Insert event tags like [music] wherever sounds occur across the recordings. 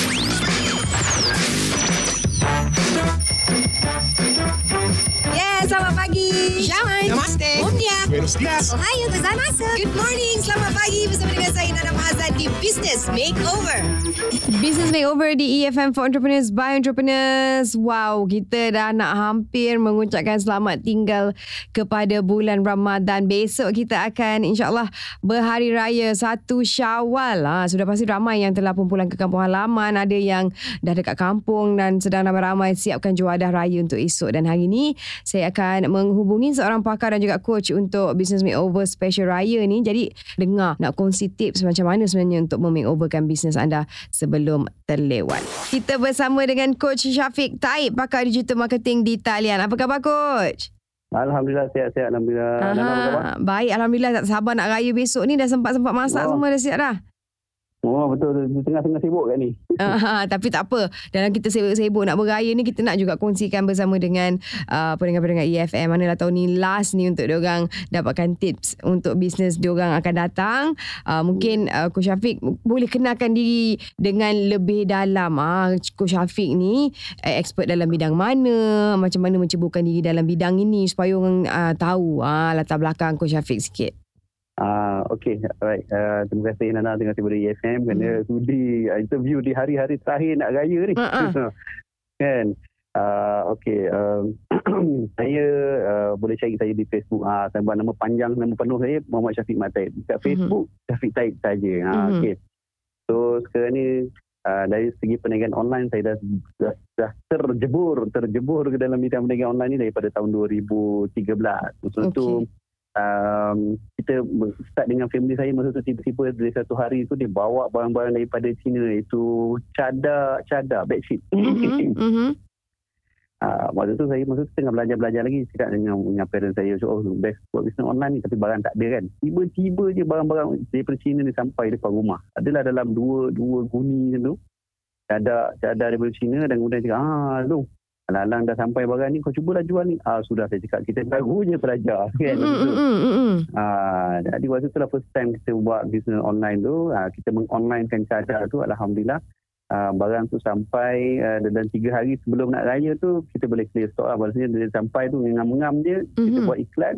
Yeah. Pagi. Namaste. Umnia. Buenos dias. Ohio gozaimasu. Good morning. Selamat pagi bersama dengan saya Nana Mahazan di Business Makeover. Business Makeover di EFM for Entrepreneurs by Entrepreneurs. Wow, kita dah nak hampir mengucapkan selamat tinggal kepada bulan Ramadan. Besok kita akan insyaAllah berhari raya satu syawal. Ha, sudah pasti ramai yang telah pun pulang ke kampung halaman. Ada yang dah dekat kampung dan sedang ramai-ramai siapkan juadah raya untuk esok. Dan hari ini saya akan menghubungi seorang pakar dan juga coach untuk Business Makeover Special Raya ni. Jadi dengar nak kongsi tips macam mana sebenarnya untuk memakeoverkan bisnes anda sebelum terlewat. Kita bersama dengan Coach Syafiq Taib, pakar digital marketing di Talian. Apa khabar Coach? Alhamdulillah sihat-sihat Alhamdulillah. Aha, baik, Alhamdulillah tak sabar nak raya besok ni. Dah sempat-sempat masak Oh. semua dah siap dah. Oh betul di tengah-tengah sibuk kat ni. [laughs] Aha, tapi tak apa. Dalam kita sibuk-sibuk nak beraya ni kita nak juga kongsikan bersama dengan uh, pendengar-pendengar EFM. Manalah tahun ni last ni untuk diorang dapatkan tips untuk bisnes diorang akan datang. Uh, mungkin uh, Coach Syafiq boleh kenalkan diri dengan lebih dalam. Ah, Coach Syafiq ni uh, expert dalam bidang mana, macam mana menceburkan diri dalam bidang ini supaya orang uh, tahu uh, latar belakang Coach Syafiq sikit. Ah okay, alright. Uh, terima kasih Nana terima kasih kepada EFM kerana sudi uh, interview di hari-hari terakhir nak raya ni. Ha-ha. [laughs] kan? Uh, okay, um, [clears throat] saya uh, boleh cari saya di Facebook. Ah, saya buat nama panjang, nama penuh saya Muhammad Syafiq Mat Taib. Dekat Facebook Syafiq Taib saja. Ah, Mhm. okay. So sekarang ni uh, dari segi perniagaan online saya dah, dah, dah terjebur terjebur ke dalam bidang perniagaan online ni daripada tahun 2013. Masa tu um, kita start dengan family saya masa tu tiba-tiba dari satu hari tu dia bawa barang-barang daripada China itu cadar cadar bedsheet. Mhm, mhm. Uh, [laughs] masa tu saya masa tu tengah belajar-belajar lagi cakap dengan, dengan parents saya so, oh best buat bisnes online ni tapi barang tak ada kan tiba-tiba je barang-barang daripada China ni sampai depan rumah adalah dalam dua dua guni macam tu cadar cadar daripada China dan kemudian cakap ah alang-alang dah sampai barang ni kau cubalah jual ni ah sudah saya cakap kita baru je belajar kan Mhm, Masa tu. mhm, mhm. Ah, jadi waktu tu lah first time kita buat bisnes online tu, ah, kita mengonlinekan cadar tu, Alhamdulillah. Ah, barang tu sampai uh, dalam tiga hari sebelum nak raya tu, kita boleh clear stock lah. Maksudnya dia sampai tu ngam-ngam je, kita Mhm. buat iklan.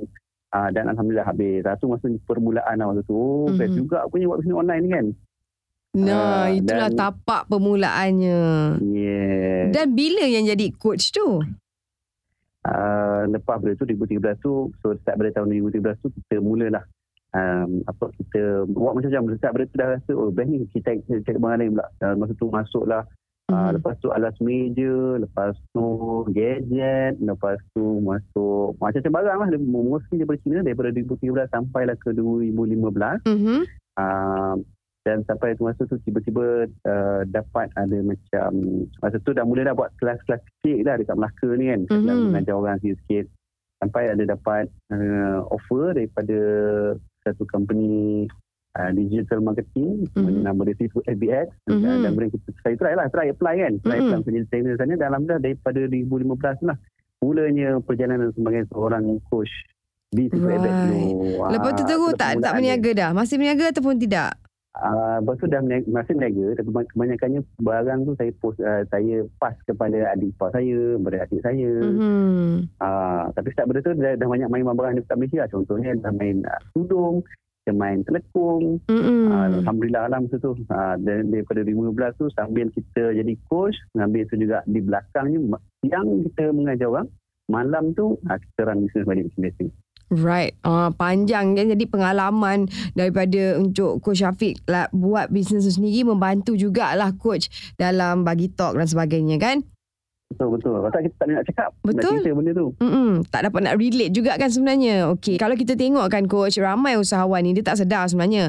Ah, dan Alhamdulillah habis. Ah, tu masa permulaan lah masa tu. Oh, best juga punya buat bisnes online ni kan. Nah, Ah, itulah dan- tapak permulaannya. Yeah. Dan bila yang jadi coach tu? uh, lepas pada tu 2013 tu so start pada tahun 2013 tu kita mulalah um, apa kita buat macam-macam start pada tu dah rasa oh best ni kita cari barang lain pula uh, masa tu masuklah uh, Mhm. lepas tu alas meja lepas tu gadget lepas tu masuk macam-macam barang lah mostly daripada China daripada 2013 sampailah ke 2015 Mhm. uh, dan sampai masa tu tiba-tiba uh, dapat ada macam masa tu dah mula dah buat kelas-kelas kecil dah dekat Melaka ni kan Mhm. mm-hmm. mengajar orang sikit-sikit sampai ada dapat uh, offer daripada satu company uh, digital marketing Mhm. mm-hmm. nama dia itu FBX Mhm. dan kemudian kita, saya try lah try apply kan try Mhm. apply menjadi trainer sana dan Alhamdulillah daripada 2015 lah mulanya perjalanan sebagai seorang coach di Right. FBX tu Lepas tu Ah, terus itulah tak tak dia. berniaga dah. Masih berniaga ataupun tidak? Uh, lepas tu dah meniaga, masih meniaga tapi kebanyakannya barang tu saya post uh, saya pass kepada adik ipar saya, kepada adik saya. Mm-hmm. Mhm. Uh, tapi start benda tu dah, dah banyak main barang dekat Malaysia. Contohnya dah main uh, tudung, kita main telekung. Mhm. Uh, Alhamdulillah lah masa tu. Uh, daripada 2015 tu sambil kita jadi coach, sambil tu juga di belakangnya siang kita mengajar orang, malam tu uh, kita run business balik masing-masing. Right. Ah panjang kan jadi pengalaman daripada untuk coach Syafiq lah, buat bisnes sendiri membantu jugalah coach dalam bagi talk dan sebagainya kan? Betul betul. Pasal kita tak nak cakap, nak Betul. cerita benda tu. Mm-mm, tak dapat nak relate juga kan sebenarnya. Okey, kalau kita tengok kan coach, ramai usahawan ni dia tak sedar sebenarnya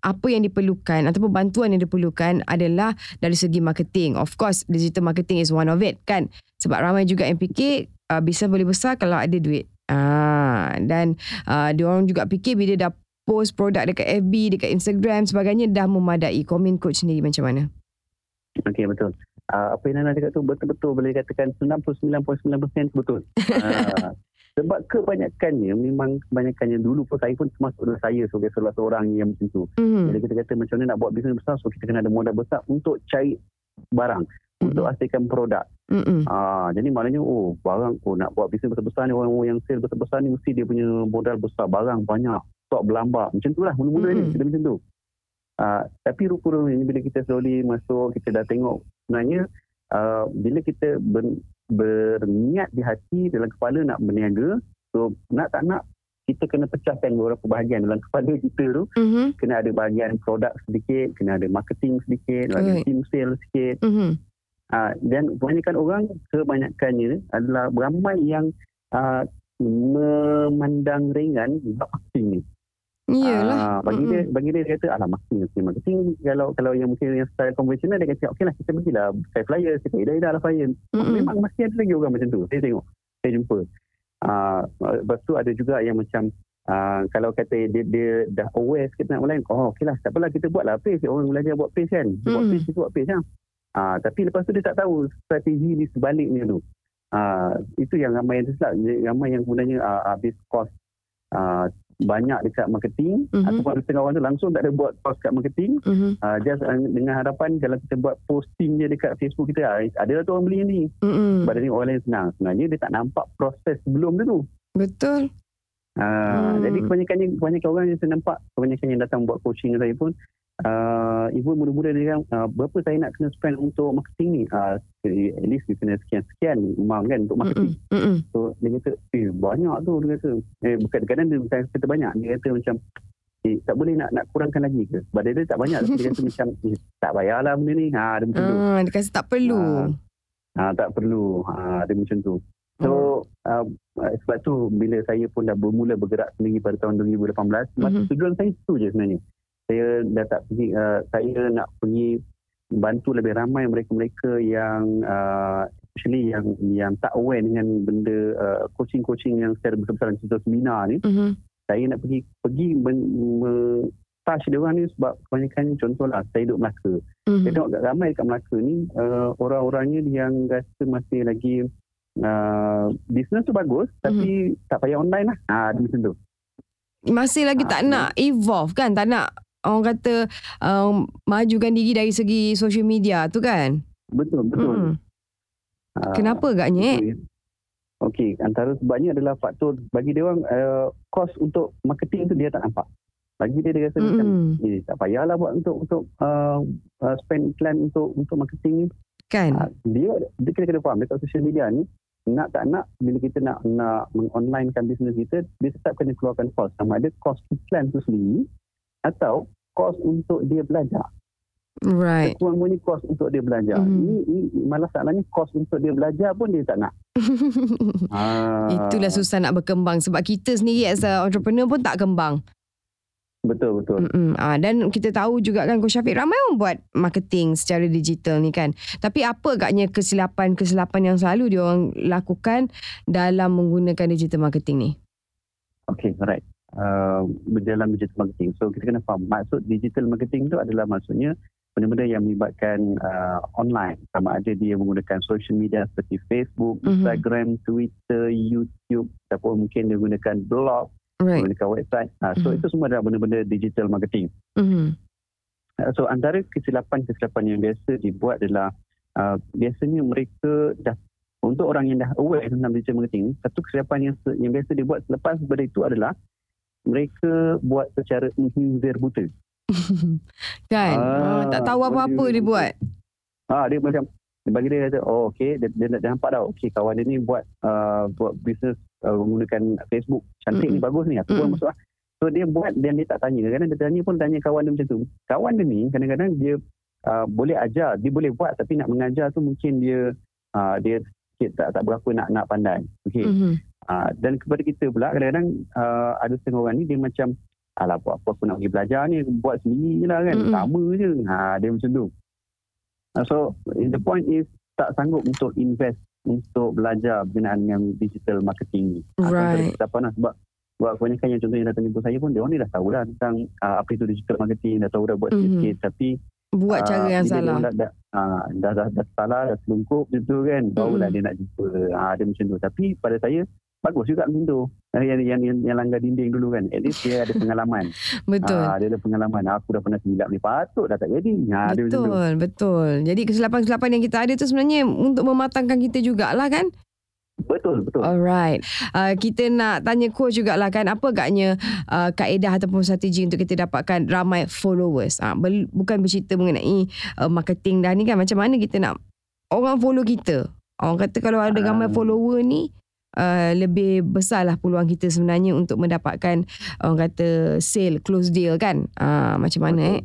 apa yang diperlukan ataupun bantuan yang diperlukan adalah dari segi marketing. Of course, digital marketing is one of it kan. Sebab ramai juga yang fikir uh, bisa boleh besar kalau ada duit. Dan uh, dia orang juga fikir bila dah post produk dekat FB, dekat Instagram sebagainya dah memadai. Komen coach sendiri macam mana? Okey betul. Uh, apa yang Nana cakap tu betul-betul boleh katakan 99.9% betul. Uh, [laughs] sebab kebanyakannya memang kebanyakannya dulu pun saya pun termasuk dalam saya sebagai salah seorang yang macam tu. Hmm. Jadi kita kata macam mana nak buat bisnes besar so kita kena ada modal besar untuk cari barang Mm-mm. untuk hasilkan produk. Mm-mm. Ah, jadi maknanya oh barang oh nak buat bisnes besar-besar ni orang-orang yang sale besar-besar ni mesti dia punya modal besar, barang banyak, stok berlambak. Macam tu lah mula-mula ni kita macam tu. Ah, tapi rupa-rupanya bila kita slowly masuk kita dah tengok sebenarnya ah, bila kita ber, berniat di hati dalam kepala nak berniaga, so nak tak nak kita kena pecahkan beberapa bahagian dalam kepala kita tu Mhm. kena ada bahagian produk sedikit, kena ada marketing sedikit, bahagian Right. team sale sikit. Mhm. Uh, dan kebanyakan orang, kebanyakannya adalah ramai yang uh, memandang ringan bab marketing ni. Iyalah. Ah, bagi dia bagi dia, dia kata alah marketing marketing, marketing kalau kalau yang mungkin yang style konvensional dia kata okeylah kita pergilah saya flyer kita ida-ida lah flyer. Mm-mm. Memang masih ada lagi orang macam tu. Saya tengok, saya jumpa. Ah, lepas tu ada juga yang macam ah, kalau kata dia, dia dah aware sikit nak online, oh okeylah tak apalah kita buatlah page. Orang belajar buat page kan. Dia buat Mm. page, kita buat page kan. Ah, tapi lepas tu dia tak tahu strategi di sebaliknya tu. Ah, itu yang ramai yang tersilap. Ramai yang sebenarnya ah, habis kos ah, banyak dekat marketing Mhm. ataupun setengah orang tu langsung tak ada buat kos kat marketing Mhm. uh, just uh, dengan harapan kalau kita buat posting je dekat Facebook kita ah, ada tu orang beli ni Mm-mm. sebab dia tengok orang lain senang sebenarnya dia tak nampak proses sebelum tu tu Betul. uh, Hmm. jadi kebanyakannya kebanyakan orang yang saya nampak kebanyakan yang datang buat coaching saya pun uh, ibu muda-muda dia kan uh, berapa saya nak kena spend untuk marketing ni uh, at least dia kena sekian-sekian amount kan untuk marketing Mm-mm. Mm-mm. So dia kata, eh banyak tu dia kata. Eh bukan kadang dia bukan kata banyak. Dia kata macam, eh tak boleh nak nak kurangkan lagi ke? Sebab dia, dia tak banyak. Dia kata macam, [laughs] eh, tak payahlah benda ni. Ha, dia macam tu. Ah, dia kata tak perlu. Ah. Ha, tak perlu. Ha, dia macam tu. So, uh, sebab tu bila saya pun dah bermula bergerak sendiri pada tahun 2018, Mhm. masa tujuan saya itu je sebenarnya. Saya dah tak pergi, uh, saya nak pergi bantu lebih ramai mereka-mereka yang uh, especially yang yang tak aware dengan benda uh, coaching-coaching yang secara besar-besaran contoh seminar ni Mhm. saya nak pergi pergi men, me, touch dia orang ni sebab kebanyakan contohlah saya duduk Melaka Mhm. saya tengok ramai kat Melaka ni uh, orang-orangnya yang rasa masih lagi uh, bisnes tu bagus tapi tak payah online lah ha, macam tu Masih lagi Ah, tak betul. nak evolve kan? Tak nak orang kata um, majukan diri dari segi social media tu kan? betul betul Mm-mm. Ah, Kenapa agaknya? eh? Okey. Okey, antara sebabnya adalah faktor bagi dia orang uh, kos untuk marketing tu dia tak nampak. Bagi dia dia rasa macam Mm-mm. eh tak payahlah buat untuk untuk uh, uh, spend iklan untuk untuk marketing ni. Kan? Uh, dia dia kena kena faham dekat social media ni nak tak nak bila kita nak nak mengonlinekan bisnes kita dia tetap kena keluarkan kos sama ada kos iklan tu sendiri atau kos untuk dia belajar. Right. Kurang-kurangnya kos untuk dia belajar. Mhm. Ini, ini malah salahnya kos untuk dia belajar pun dia tak nak. [laughs] Ah. Itulah susah nak berkembang sebab kita sendiri as a entrepreneur pun tak kembang. Betul betul. Mm-mm. Ah, dan kita tahu juga kan Coach Syafiq ramai orang buat marketing secara digital ni kan. Tapi apa agaknya kesilapan-kesilapan yang selalu dia orang lakukan dalam menggunakan digital marketing ni? Okay, alright. Uh, berjalan digital marketing. So kita kena faham maksud digital marketing tu adalah maksudnya benda-benda yang melibatkan uh, online. Sama ada dia menggunakan social media seperti Facebook, Mhm. Instagram, Twitter, YouTube ataupun mungkin dia gunakan blog, Right. menggunakan website. Uh, so Mhm. itu semua adalah benda-benda digital marketing. Mm-hmm. Uh, so antara kesilapan-kesilapan yang biasa dibuat adalah uh, biasanya mereka dah untuk orang yang dah aware tentang digital marketing, satu kesilapan yang yang biasa dibuat selepas daripada itu adalah mereka buat secara inhizir buta. [laughs] kan? Ah, Ah, tak tahu apa-apa boleh. dia buat. Ah dia macam bagi dia kata oh okey dia, dia, dia nampak dah okey kawan dia ni buat uh, buat bisnes uh, menggunakan Facebook cantik ni Mm-mm. bagus ni aku pun Mm-mm. masuk lah. So dia buat dan dia tak tanya kadang-kadang dia tanya pun tanya kawan dia macam tu. Kawan dia ni kadang-kadang dia uh, boleh ajar dia boleh buat tapi nak mengajar tu mungkin dia uh, dia sikit tak tak berapa nak nak pandai. Okey. Mm-hmm. Uh, dan kepada kita pula kadang-kadang uh, ada setengah orang ni dia macam alah buat apa aku nak pergi belajar ni buat sendiri je lah kan Mm-mm. sama je ha, dia macam tu uh, so the point is tak sanggup untuk invest untuk belajar berkenaan dengan digital marketing ni Right. tak pernah sebab sebab kebanyakan yang contohnya datang jumpa saya pun dia orang ni dah tahu dah tentang uh, apa itu digital marketing dah tahu dah buat Mhm. sikit-sikit tapi Buat cara Ah, yang salah. Dah, dah, ah, dah, dah, dah, salah, dah selungkup macam tu kan. Barulah Mm-mm. dia nak jumpa. Ah, dia macam tu. Tapi pada saya, bagus juga macam tu. Ah, Yang, yang, yang, yang langgar dinding dulu kan. At least dia ada pengalaman. [laughs] Betul. Ah, dia ada pengalaman. Aku dah pernah silap ni. Patut dah tak jadi. Ha, dia betul, betul. Jadi kesilapan-kesilapan yang kita ada tu sebenarnya untuk mematangkan kita jugalah kan? Betul, betul. Alright. Uh, kita nak tanya coach jugalah kan apa agaknya uh, kaedah ataupun strategi untuk kita dapatkan ramai followers. Uh, bel- bukan bercerita mengenai uh, marketing dah ni kan macam mana kita nak orang follow kita. Orang kata kalau ada ramai Ah. follower ni uh, lebih besarlah peluang kita sebenarnya untuk mendapatkan orang kata sale, close deal kan. Uh, macam mana eh?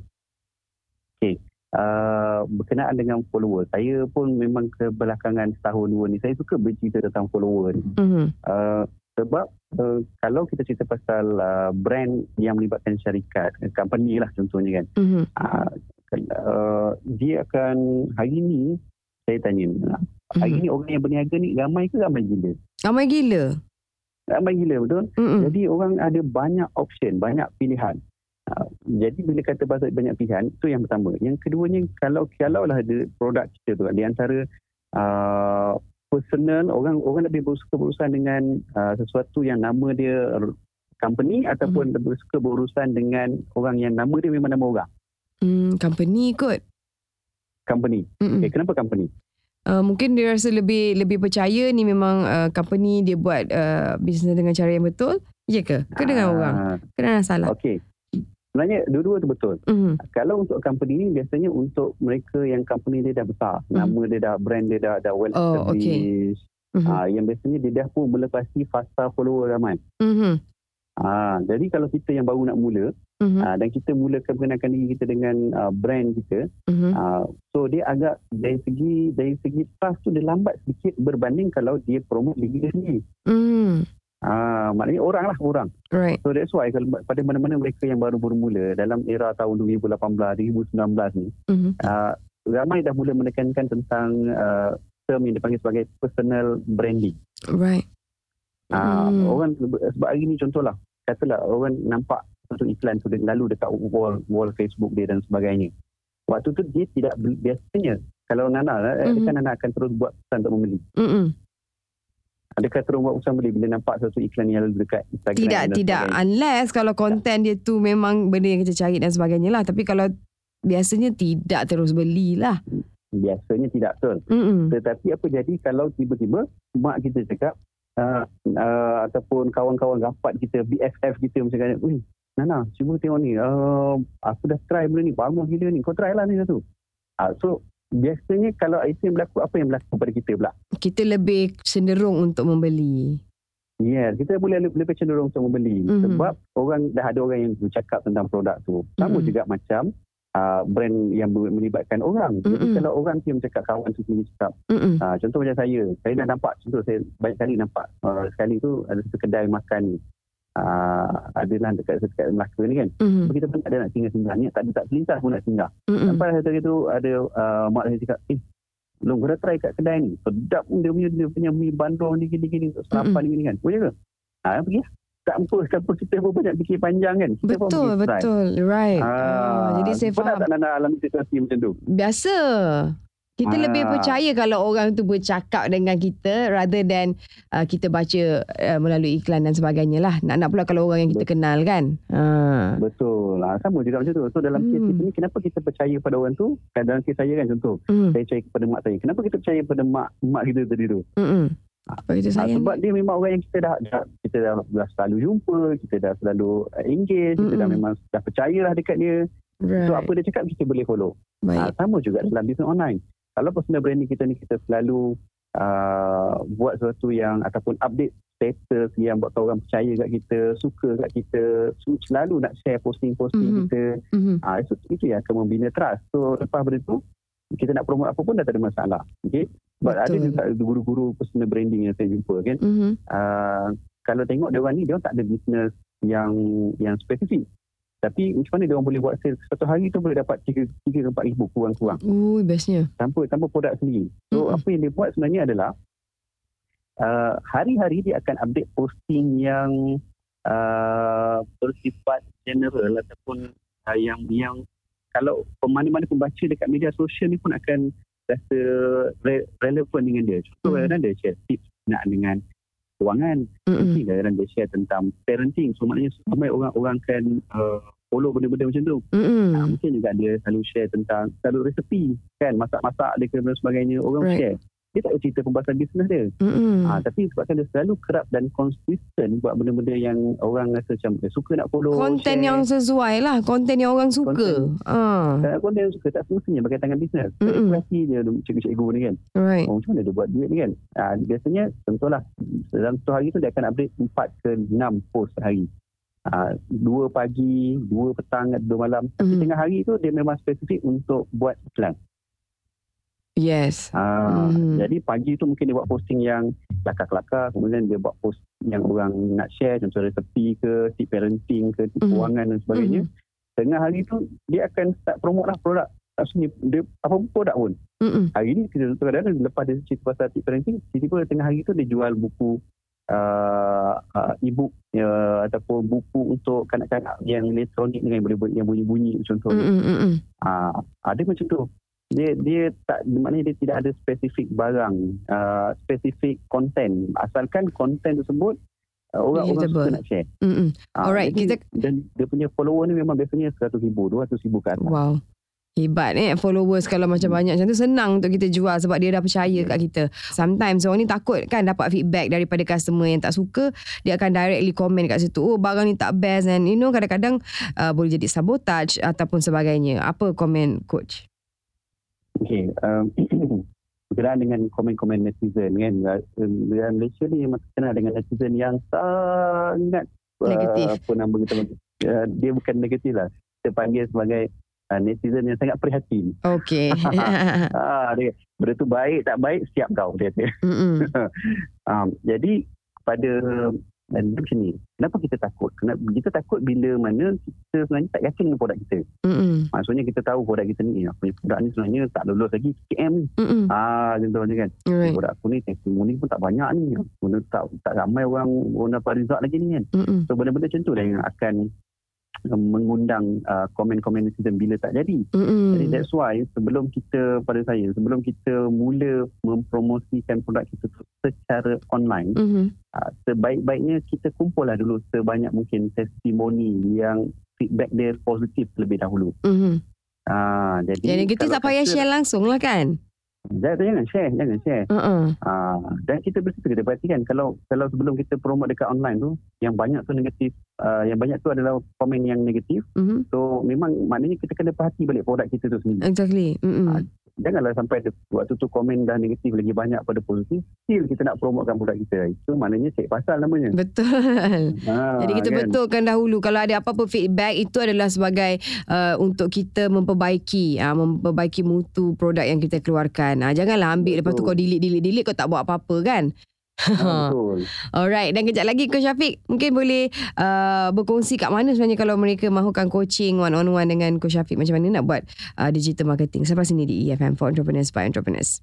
Uh, berkenaan dengan follower. Saya pun memang kebelakangan setahun dua ni, saya suka bercerita tentang follower ni. Mhm. Uh, sebab uh, kalau kita cerita pasal uh, brand yang melibatkan syarikat, uh, company lah contohnya kan. Mhm. Uh, uh, dia akan, hari ni saya tanya, hari Mhm. ni orang yang berniaga ni ramai ke ramai gila? Ramai gila. Ramai gila betul? Mhm. Jadi orang ada banyak option, banyak pilihan. Uh, jadi bila kata bahasa banyak pilihan, itu yang pertama. Yang keduanya, kalau kalau lah ada produk kita tu, di antara uh, personal, orang orang lebih suka berurusan dengan uh, sesuatu yang nama dia company ataupun Mhm. lebih suka berurusan dengan orang yang nama dia memang nama orang. Hmm, company kot. Company. Mm-mm. Okay, kenapa company? Uh, mungkin dia rasa lebih lebih percaya ni memang uh, company dia buat uh, bisnes dengan cara yang betul. Ya ke? Ke dengan Ah, orang? Ke dengan salah? Okey. Sebenarnya dua-dua tu betul. Mhm. Kalau untuk company ni biasanya untuk mereka yang company dia dah besar. Mhm. Nama dia dah brand dia dah dah well Oh, established. Mhm. Ah, yang biasanya dia dah pun melepasi fasa follower ramai. Mhm. Ah, jadi kalau kita yang baru nak mula Mhm. ah, dan kita mulakan perkenalkan diri kita dengan ah, brand kita, Mhm. ah, so dia agak dari segi dari segi trust tu dia lambat sedikit berbanding kalau dia promote diri dia sendiri. Mhm. Ah, maknanya orang lah orang. Right. So that's why kalau pada mana-mana mereka yang baru bermula dalam era tahun 2018, 2019 ni, Mhm. uh, ramai dah mula menekankan tentang uh, term yang dipanggil sebagai personal branding. Right. Uh, Hmm. Orang sebab hari ni contohlah, katalah orang nampak satu iklan tu lalu dekat wall wall Facebook dia dan sebagainya. Waktu tu dia tidak biasanya kalau Nana, mm Mhm. kan Nana akan terus buat pesan untuk membeli. Mhm. Adakah terus buat pesan beli bila nampak satu iklan yang lalu dekat Instagram Tidak tidak sebagainya? unless kalau konten dia tu memang benda yang kita cari dan sebagainya lah. Tapi kalau biasanya tidak terus belilah. Biasanya tidak betul. Mhm. Tetapi apa jadi kalau tiba-tiba mak kita cakap uh, uh, ataupun kawan-kawan rapat kita, BFF kita macam kata, Ui, Nana, cuba tengok ni. Uh, aku dah try benda ni. Bagus gila ni. Kau try lah ni satu. Uh, so, biasanya kalau itu yang berlaku, apa yang berlaku pada kita pula? Kita lebih cenderung untuk membeli. Ya, yeah, kita boleh lebih cenderung untuk membeli. Mhm. Sebab orang dah ada orang yang bercakap tentang produk tu. Sama Mhm. juga macam uh, brand yang melibatkan orang. Jadi Mhm. kalau orang tu yang bercakap, kawan tu sendiri cakap. Ha, contoh macam saya, saya dah nampak, contoh saya banyak kali nampak. Uh, sekali tu ada satu kedai makan. Uh, adalah dekat dekat Melaka ni kan. Mhm. So, kita pun tak ada nak singgah-singgah. Ni tak ada tak selintas pun nak singgah. Mhm. Sampai satu hari tu ada uh, mak saya cakap, eh, Long, kau dah try kat kedai ni. Sedap pun dia punya, dia punya mie bandung ni gini-gini. Sarapan ni gini kan. Boleh ke? Ha, pergi lah. Tak apa, tanpa kita pun banyak fikir panjang kan. Kita pun Betul, try. betul. Right. Ah, Ah, jadi saya pernah faham. tak Nana alami situasi macam tu? Biasa. Kita Ah. lebih percaya kalau orang tu bercakap dengan kita rather than uh, kita baca uh, melalui iklan dan sebagainya lah. Nak-nak pula kalau orang yang kita kenal kan. Ha. Betul. Ha, sama juga macam tu. So dalam Hmm. kes kita ni, kenapa kita percaya pada orang tu? Kan Dalam kes saya kan contoh. Mm. Saya percaya kepada mak saya. Kenapa kita percaya pada mak mak kita tadi tu? Mm-mm. Sebab kita Ha, sayang. sebab dia memang orang yang kita dah, dah kita dah, dah selalu jumpa, kita dah selalu engage, kita dah Mm-mm. memang dah percayalah dekat dia. right. So apa dia cakap kita boleh follow. Baik. Ha, sama juga dalam bisnes online. Kalau personal branding kita ni kita selalu uh, buat sesuatu yang ataupun update status yang buat orang percaya kat kita, suka kat kita, selalu nak share posting-posting Mhm. kita. Mhm. Ah itu itu yang akan membina trust. So lepas benda tu kita nak promote apa pun dah tak ada masalah. Okay. Sebab ada juga guru-guru personal branding yang saya jumpa kan. Mhm. Uh, kalau tengok dia orang ni dia orang tak ada business yang yang spesifik. Tapi macam mana dia orang boleh buat sales satu hari tu boleh dapat 3 3 ke 4 ribu kurang-kurang Ui, bestnya. tanpa tanpa produk sendiri. So Mm-mm. apa yang dia buat sebenarnya adalah uh, hari-hari dia akan update posting yang uh, bersifat general ataupun uh, yang yang kalau mana-mana pembaca dekat media sosial ni pun akan rasa re- relevan dengan dia. Contoh Mm. kadang-kadang dia share tips nak dengan kewangan. Mungkin kadang-kadang dia share tentang parenting. So maknanya ramai orang-orang kan uh, follow benda-benda macam tu. Mm-mm. Ha, mungkin juga dia selalu share tentang selalu resepi kan masak-masak dia ke dan sebagainya orang Right. share dia tak ada cerita pembahasan bisnes dia Mm-mm. ha, tapi sebabkan dia selalu kerap dan konsisten buat benda-benda yang orang rasa macam eh, suka nak follow Konten share. yang sesuai lah. Konten yang orang suka. Konten. Ah, Kadang konten yang suka tak semestinya berkaitan dengan bisnes Mm-mm. kreasi dia cikgu-cikgu ni kan right. oh, macam mana dia buat duit ni kan ha, biasanya contohlah dalam satu hari tu dia akan update 4 ke 6 post sehari Ha, dua pagi, dua petang, dua malam. Tapi Mhm. tengah hari tu dia memang spesifik untuk buat iklan. Yes. Ha, Mhm. Jadi pagi tu mungkin dia buat posting yang kelakar-kelakar. Kemudian dia buat post yang orang nak share. Contoh resepi ke, tip parenting ke, tip Mhm. kewangan dan sebagainya. Tengah hari tu dia akan start promote lah produk. Maksudnya dia apa pun produk pun. Mm-mm. Hari ni kita kadang-kadang lepas dia cerita pasal tip parenting, tiba-tiba tengah hari tu dia jual buku uh, uh, e-book uh, ataupun buku untuk kanak-kanak yang elektronik dengan yang boleh yang bunyi-bunyi contohnya. Mm-mm. Ah, ada macam tu. Dia dia tak maknanya dia tidak ada spesifik barang, uh, spesifik konten. Asalkan konten tersebut uh, orang-orang Relatable. suka nak share. Mm-mm. Ah, Alright, jadi- kita- dan dia punya follower ni memang biasanya 100 ribu, 200 ribu ke atas. Wow. Hebat eh followers kalau macam banyak macam tu senang untuk kita jual sebab dia dah percaya kat kita. Sometimes orang ni takut kan dapat feedback daripada customer yang tak suka, dia akan directly komen kat situ, oh barang ni tak best and you know kadang-kadang uh, boleh jadi sabotage ataupun sebagainya. Apa komen coach? Okey, um, [clears throat] berkenaan dengan komen-komen netizen kan. Um, Dalam Malaysia ni memang terkenal dengan netizen yang sangat Negatif. Uh, apa nama kita uh, dia bukan negatif lah. Kita panggil sebagai uh, netizen yang sangat prihatin. Okay. [laughs] [laughs] Ah, dia benda tu baik tak baik siap kau dia kata. [laughs] Um, jadi pada dan macam ni. Kenapa kita takut? Kenapa kita takut bila mana kita sebenarnya tak yakin dengan produk kita. Mm-mm. Maksudnya kita tahu produk kita ni, apa produk ni sebenarnya tak lulus lagi KM ni. Ah, contohnya kan. Right. Produk aku ni testimoni pun tak banyak ni. Benda tak tak ramai orang orang dapat result lagi ni kan. Mm-mm. So benda-benda macam tu lah yang akan mengundang uh, komen-komen netizen bila tak jadi. Mm-mm. Jadi that's why sebelum kita pada saya sebelum kita mula mempromosikan produk kita secara online Mhm. uh, sebaik-baiknya kita kumpul lah dulu sebanyak mungkin testimoni yang feedback dia positif terlebih dahulu. Mhm. Ah jadi negatif kalau tak payah share langsung lah kan? Jangan, jangan share, jangan share. Uh-uh. Ah, dan kita bersih kita perhatikan kalau kalau sebelum kita promote dekat online tu yang banyak tu negatif, uh, yang banyak tu adalah komen yang negatif. Mhm. So memang maknanya kita kena perhati balik produk kita tu sendiri. Exactly. Mm-mm. Ah, janganlah sampai ada, waktu tu komen dah negatif lagi banyak pada positif still kita nak promotekan produk kita itu maknanya cek pasal namanya Betul. ha, Jadi kita kan? betulkan dahulu kalau ada apa-apa feedback itu adalah sebagai uh, untuk kita memperbaiki uh, memperbaiki mutu produk yang kita keluarkan. Uh, janganlah ambil lepas tu Betul. kau delete delete delete kau tak buat apa-apa kan? Ha, [laughs] betul Alright dan kejap lagi Coach Syafiq mungkin boleh uh, berkongsi kat mana sebenarnya kalau mereka mahukan coaching one on one dengan Coach Syafiq macam mana nak buat uh, digital marketing sampai sini di EFM for Entrepreneurs by Entrepreneurs.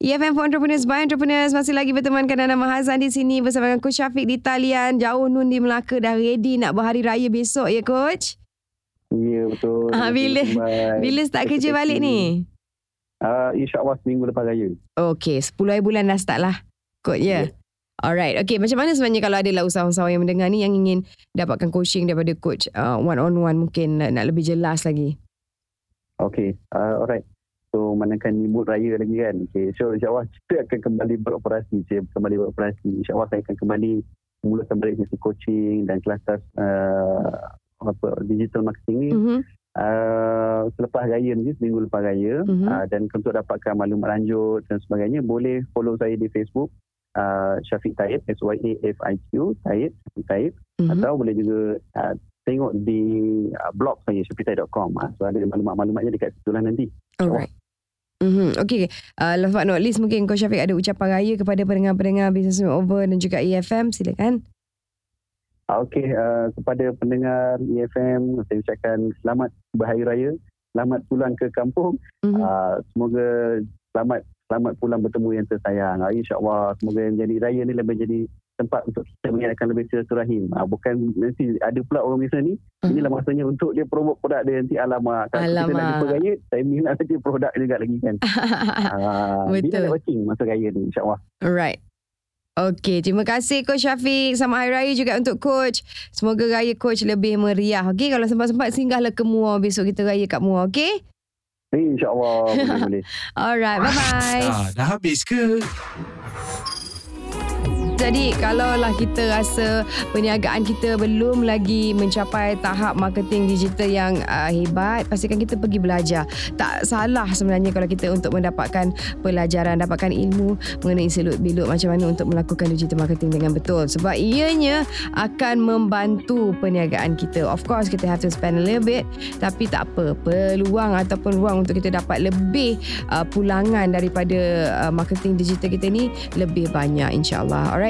EFM for Entrepreneurs by Entrepreneurs masih lagi bertemankan Nana Mahazan di sini bersama dengan Coach Syafiq di talian jauh nun di Melaka dah ready nak berhari raya besok ya Coach? ya betul Ah, bila-. Bila start kerja balik ni? uh, insyaAllah seminggu lepas raya Okay 10 hari bulan dah start lah Coach ya? Ya. Alright, okay. Macam mana sebenarnya kalau ada lah usahawan-usahawan yang mendengar ni yang ingin dapatkan coaching daripada coach uh, one on one mungkin nak, nak lebih jelas lagi. Okay, uh, alright. So, manakan ni mood raya lagi kan. Okay, so insyaAllah [laughs] kita akan kembali beroperasi. Saya kembali beroperasi. InsyaAllah saya akan kembali mulakan balik sesi coaching dan kelas-kelas uh, apa, digital marketing ni. Mm-hmm. Uh, selepas raya ni, seminggu lepas raya. Mhm. Uh, dan untuk dapatkan maklumat lanjut dan sebagainya, boleh follow saya di Facebook. Uh, Syafiq Taib, S-Y-A-F-I-Q, Taib, Syafiq Taib. Mm-hmm. Atau boleh juga uh, tengok di uh, blog saya, syafiqtaib.com. Uh, so, ada maklumat-maklumatnya dekat situ lah nanti. Alright. Mm-hmm. Okay. Uh, last but not least mungkin Coach Syafiq ada ucapan raya kepada pendengar-pendengar Business Over dan juga EFM. Silakan. Okey, uh, kepada pendengar EFM, saya ucapkan selamat berhari raya. Selamat pulang ke kampung. Mm-hmm. Uh, semoga selamat selamat pulang bertemu yang tersayang. Uh, InsyaAllah, semoga yang jadi raya ni lebih jadi tempat untuk kita mengingatkan lebih silaturahim. Uh, bukan nanti ada pula orang misal ni, Mhm. inilah masanya untuk dia promote produk dia nanti alamak. Kalau kita nak Alamak. jumpa raya, saya minat nanti produk juga lagi kan. [laughs] Uh, Betul. Bila nak watching masa raya ni, insyaAllah. Alright. Okey, terima kasih Coach Syafiq. Sama Hari Raya juga untuk Coach. Semoga Raya Coach lebih meriah. Okey, kalau sempat-sempat singgahlah ke Muar besok kita Raya kat Muar. Okey? Eh, InsyaAllah boleh-boleh. [laughs] Alright, bye-bye. Ah, dah habis ke? Jadi kalaulah kita rasa perniagaan kita belum lagi mencapai tahap marketing digital yang uh, hebat, pastikan kita pergi belajar. Tak salah sebenarnya kalau kita untuk mendapatkan pelajaran, dapatkan ilmu mengenai seluk-beluk macam mana untuk melakukan digital marketing dengan betul. Sebab ianya akan membantu perniagaan kita. Of course kita have to spend a little bit tapi tak apa. Peluang ataupun ruang untuk kita dapat lebih uh, pulangan daripada uh, marketing digital kita ni lebih banyak insyaAllah. Alright.